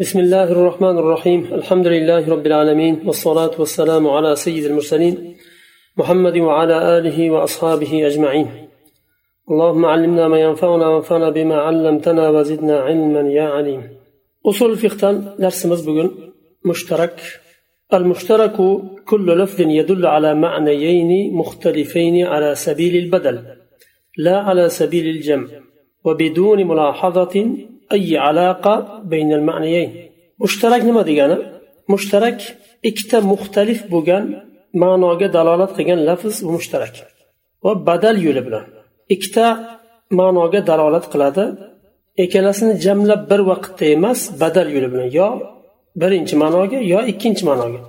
بسم الله الرحمن الرحيم الحمد لله رب العالمين والصلاة والسلام على سيد المرسلين محمد وعلى آله وأصحابه أجمعين اللهم علمنا ما ينفعنا وانفعنا بما علمتنا وزدنا علما يا عليم أصول الفقه درس مزبوغن مشترك المشترك كل لفظ يدل على معنيين مختلفين على سبيل البدل لا على سبيل الجمع وبدون ملاحظة أي علاقة بين المعنيين مشترك نما دegani mushtarak ikkita muxtalif bo'lgan ma'noga dalolat qilgan lafz bu mushtarak va badal yo'li bilan ikkita ma'noga dalolat qiladi ikkalasini jamlab bir vaqtda emas badal yo'li bilan yo birinchi ma'noga yo ikkinchi ma'noga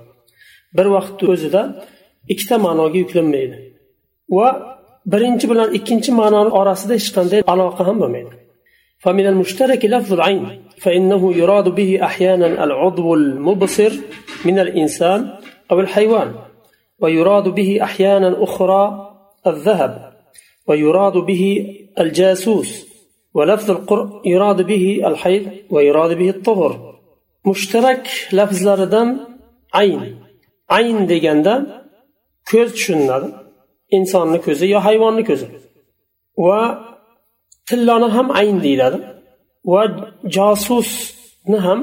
bir vaqtni o'zida ikkita ma'noga yuklanmaydi va birinchi bilan ikkinchi ma'noni orasida hech qanday aloqa ham bo'lmaydi فمن المشترك لفظ العين فإنه يراد به أحيانا العضو المبصر من الإنسان أو الحيوان ويراد به أحيانا أخرى الذهب ويراد به الجاسوس ولفظ القرء يراد به الحيض ويراد به الطهر مشترك لفظ لردن عين. عين deganda ko'z tushuniladi insonni ko'zi yo hayvonni ko'zi va tilloni ham ayn deyiladi. Va josusni ham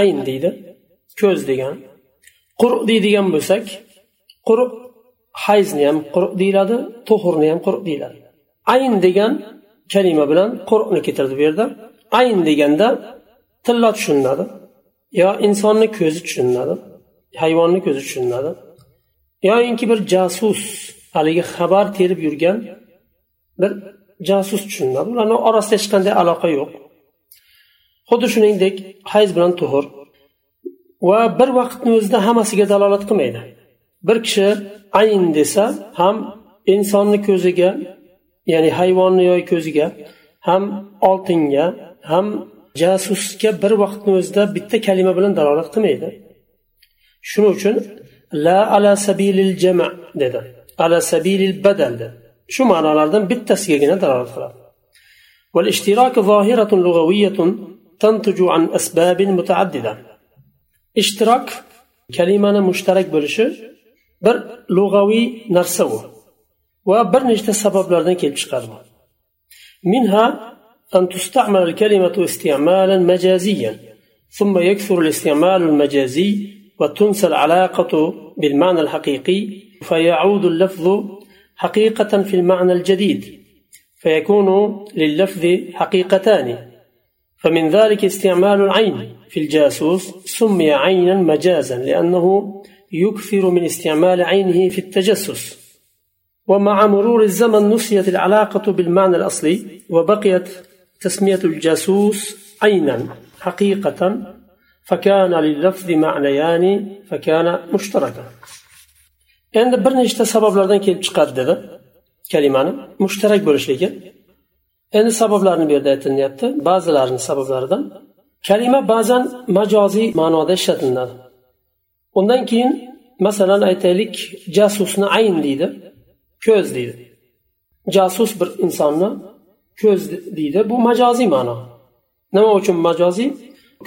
ayn deydi. Ko'z degan. Quruq deydigan bo'lsak quruq hayzni ham quruq deyiladi tuhurni ham quruq deyiladi. Ayn degan kalima bilan quruqni keltirdi bu yerda ayn deganda tillo tushuniladi. Yo insonni ko'zi tushuniladi hayvonni ko'zi tushuniladi. Yoyinki bir jasus haligi xabar terib yurgan bir jasus tushuniladi ularni orasida hech qanday aloqa yo'q. Xuddi shuningdek hayz bilan tuhur va bir vaqtni o'zida hammasiga dalolat qilmaydi. Bir kishi ayn desa ham insonni ko'ziga ya'ni hayvonni yoki ko'ziga ham oltinga ham jasusga bir vaqtni o'zida bitta kalima bilan dalolat qilmaydi. Shuning uchun la ala sabilil jama dedi. Ala sabilil badal dedi. Shu ma'nolardan bittasigagina dalolat qiladi والاشتراك ظاهرة لغوية تنتج عن أسباب متعددة. اشتراك كلمة مشترك بلشي bir lug'aviy narsa u va bir nechta sabablardan منها أن تستعمل الكلمة استعمالا مجازيا ثم يكثر الاستعمال المجازي وتنسى العلاقة بالمعنى الحقيقي فيعود اللفظ حقيقة في المعنى الجديد فيكون لللفظ حقيقتان. فمن ذلك استعمال العين في الجاسوس سمي عينا مجازا لأنه يكثر من استعمال عينه في التجسس. ومع مرور الزمن نسيت العلاقة بالمعنى الأصلي وبقيت تسمية الجاسوس عينا حقيقة. فكان لللفظ معنيان فكان مشتركا. Endi bir nechta sabablardan kelib chiqadi dedi kalimani mushtarak bo'lishligi endi sabablarni bu yerda aytilyapti ba'zilarini sabablaridan. Kalima ba'zan majoziy ma'noda ishlatilinadi undan keyin masalan aytaylik jasusni ayn deydi ko'z deydi. Jasus bir insonni ko'z deydi. Bu majoziy ma'no. Nima uchun majoziy?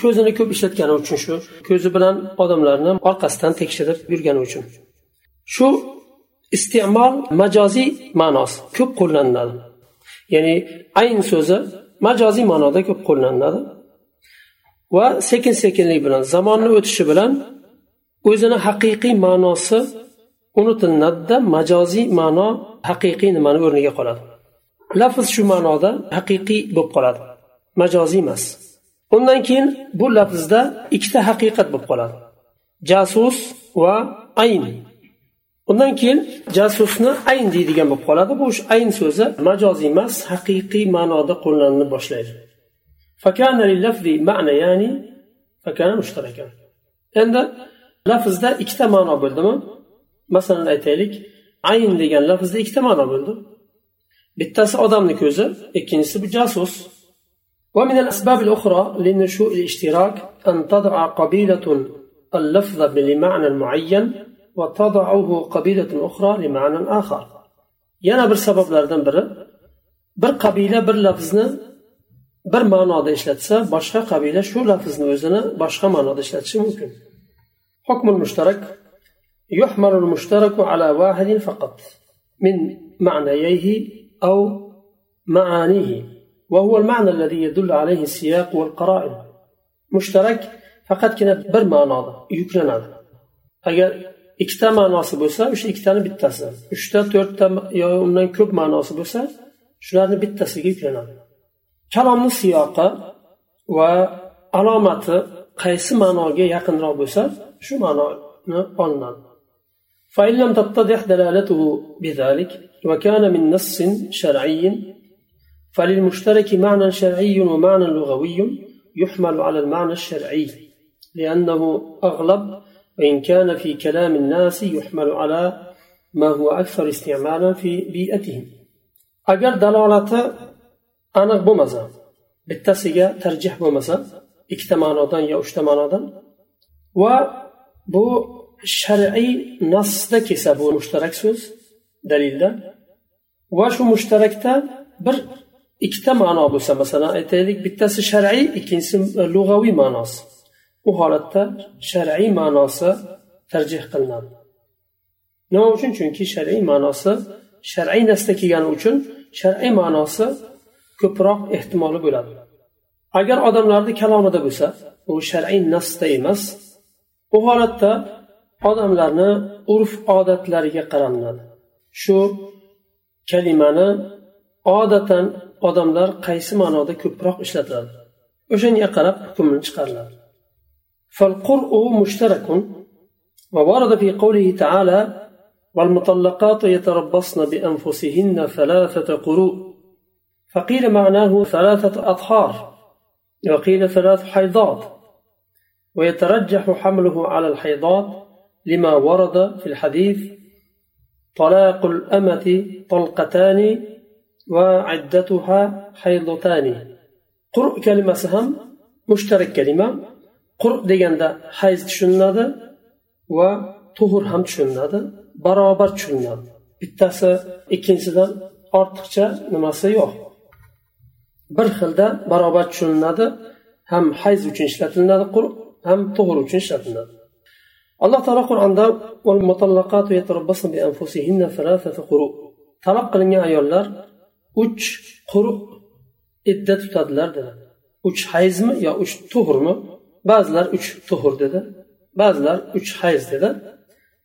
Ko'zini ko'p ishlatgani uchun shu. Ko'zi bilan odamlarni orqasidan tekshirib yurgani uchun. Shu iste'mol majoziy ma'nosi ko'p qo'llaniladi. Ya'ni ayn so'zi majoziy ma'noda ko'p qo'llaniladi. Va sekin sekinlik bilan zamonni o'tishi bilan o'zini haqiqiy ma'nosi unutilinadida majoziy ma'no haqiqiy nimani o'rniga qoladi. Lafz shu ma'noda haqiqiy bo'lib qoladi majoziy emas. Undan keyin bu lafzda ikkita haqiqat bo'lib qoladi. Jasus va ayn. undan keyin jasusni ayn deydigan bo'lib qoladi bu ayn so'zi majoziy emas haqiqiy ma'noda qo'llanila boshlaydi endi lafzda ikkita ma'no bo'ldimi masalan aytaylik ayn degan lafzda ikkita ma'no bo'ldi bittasi odamni ko'zi ikkinchisi bu jasus ومن الأسباب الأخرى لنشوء الاشتراك أن تضع قبيلة اللفظ لمعنى معين وتضعه قبيلة أخرى لمعنى آخر yana bir sabablardan biri bir qabila bir lafzni bir ma'noda ishlatsa boshqa qabila shu lafzni o'zini boshqa ma'noda ishlatishi mumkin hukm mushtarak يحمل المشترك على واحد فقط من معنييه أو معانيه وهو المعنى الذي يدل عليه السياق والقرائن مشترك فقط كنا بر معنى يكلنا agar ikkita ma'nosi bo'lsa o'sha ikkitani bittasi uchta to'rtta yo undan ko'p ma'nosi bo'lsa shularni bittasiga yuklanadi kalomni siyoqi va alomati qaysi ma'noga yaqinroq bo'lsa shu ma'noni olinadi فإن لم تتضح دلالته بذلك وكان من نص شرعي فللمشترك معنى شرعي ومعنى لغوي يحمل على المعنى الشرعي لأنه أغلب وإن كان في كلام الناس يحمل على ما هو أكثر استعمالا في بيئتهم أجر دلالة aniq bo'lmasa bittasiga tarjih bo'lmasa ikkita ma'nodan yo uchta ma'nodan va bu shar'iy nasda kelsa bu mushtarak so'z dalilda va shu mushtarakda bir ikkita ma'no bo'lsa masalan aytaylik bittasi shar'iy ikkinchisi lug'aviy ma'nosi u holatda shar'iy ma'nosi tarjih qilinadi. Nima uchun? Chunki shar'iy ma'nosi shar'iy nasda kelgani uchun shar'iy ma'nosi ko'proq ehtimoli bo'ladi. Agar odamlarni kalomida bo'lsa u shar'iy nasda emas. U holatda odamlarni urf odatlariga qaranadi shu kalimani odatan odamlar qaysi ma'noda ko'proq ishlatadi o'shanga qarab hukmni chiqariladi. فالقرء مشترك. وورد في قوله تعالى والمطلقات يتربصن بأنفسهن ثلاثة قروء فقيل معناه ثلاثة أطهار وقيل ثلاث حيضات. ويترجح حمله على الحيضات لما ورد في الحديث طلاق الأمة طلقتان وعدتها حيضتان قرء كلمة سهم مشترك كلمة. qurb deganda hayz tushuniladi va tuhur ham tushuniladi barobar tushuniladi. Bittasi ikkinchisidan ortiqcha nimasi yo'q. Bir xilda barobar tushuniladi ham hayz uchun ishlatiladi quruq ham tug'ur uchun ishlatiladi. Alloh taolo qur'onda talab qilingan ayollar uch quruq idda tutadilar dedi. Uch hayzmi yo uch tug'urmi ba'zilar uch tuhur dedi ba'zilar uch hayz dedi.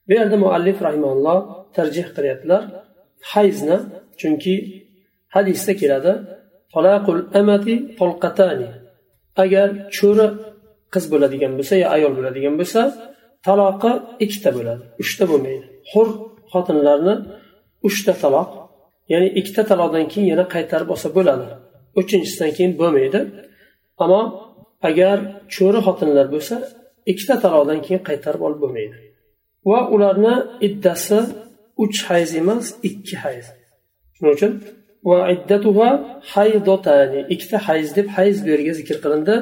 Bu yerda muallif rahimalloh tarjih qilyaptilar. Hayzni chunki hadisda keladi agar cho'ri qiz bo'ladigan bo'lsa yo ayol bo'ladigan bo'lsa taloqi ikkita bo'ladi uchta bo'lmaydi. Hur xotinlarni uchta taloq ya'ni ikkita taloqdan keyin yana qaytarib olsa bo'ladi. Uchinchisidan keyin bo'lmaydi. Ammo agar cho'ri xotinlar bo'lsa ikkita taloqdan keyin qaytarib olib bo'lmaydi. Va ularni iddasi uch hayz emas ikki hayz. Shuning uchun va iddatuha haydotani ikkita hayz deb hayz bu yerga zikr qilindi.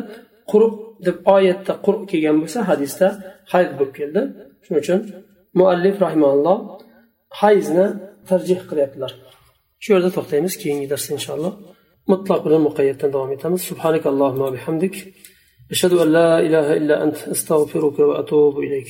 Quruq deb oyatda quruq kelgan bo'lsa hadisda hayz bo'lib keldi. Shuning uchun muallif rahimalloh hayzni tarjih qilyaptilar. Shu yerda to'xtaymiz keyingi darsda inshaalloh. mutlaq bilan muqayyatdan davom etamiz subhanak allohumma bihamdik أشهد أن لا إله إلا أنت أستغفرك وأتوب إليك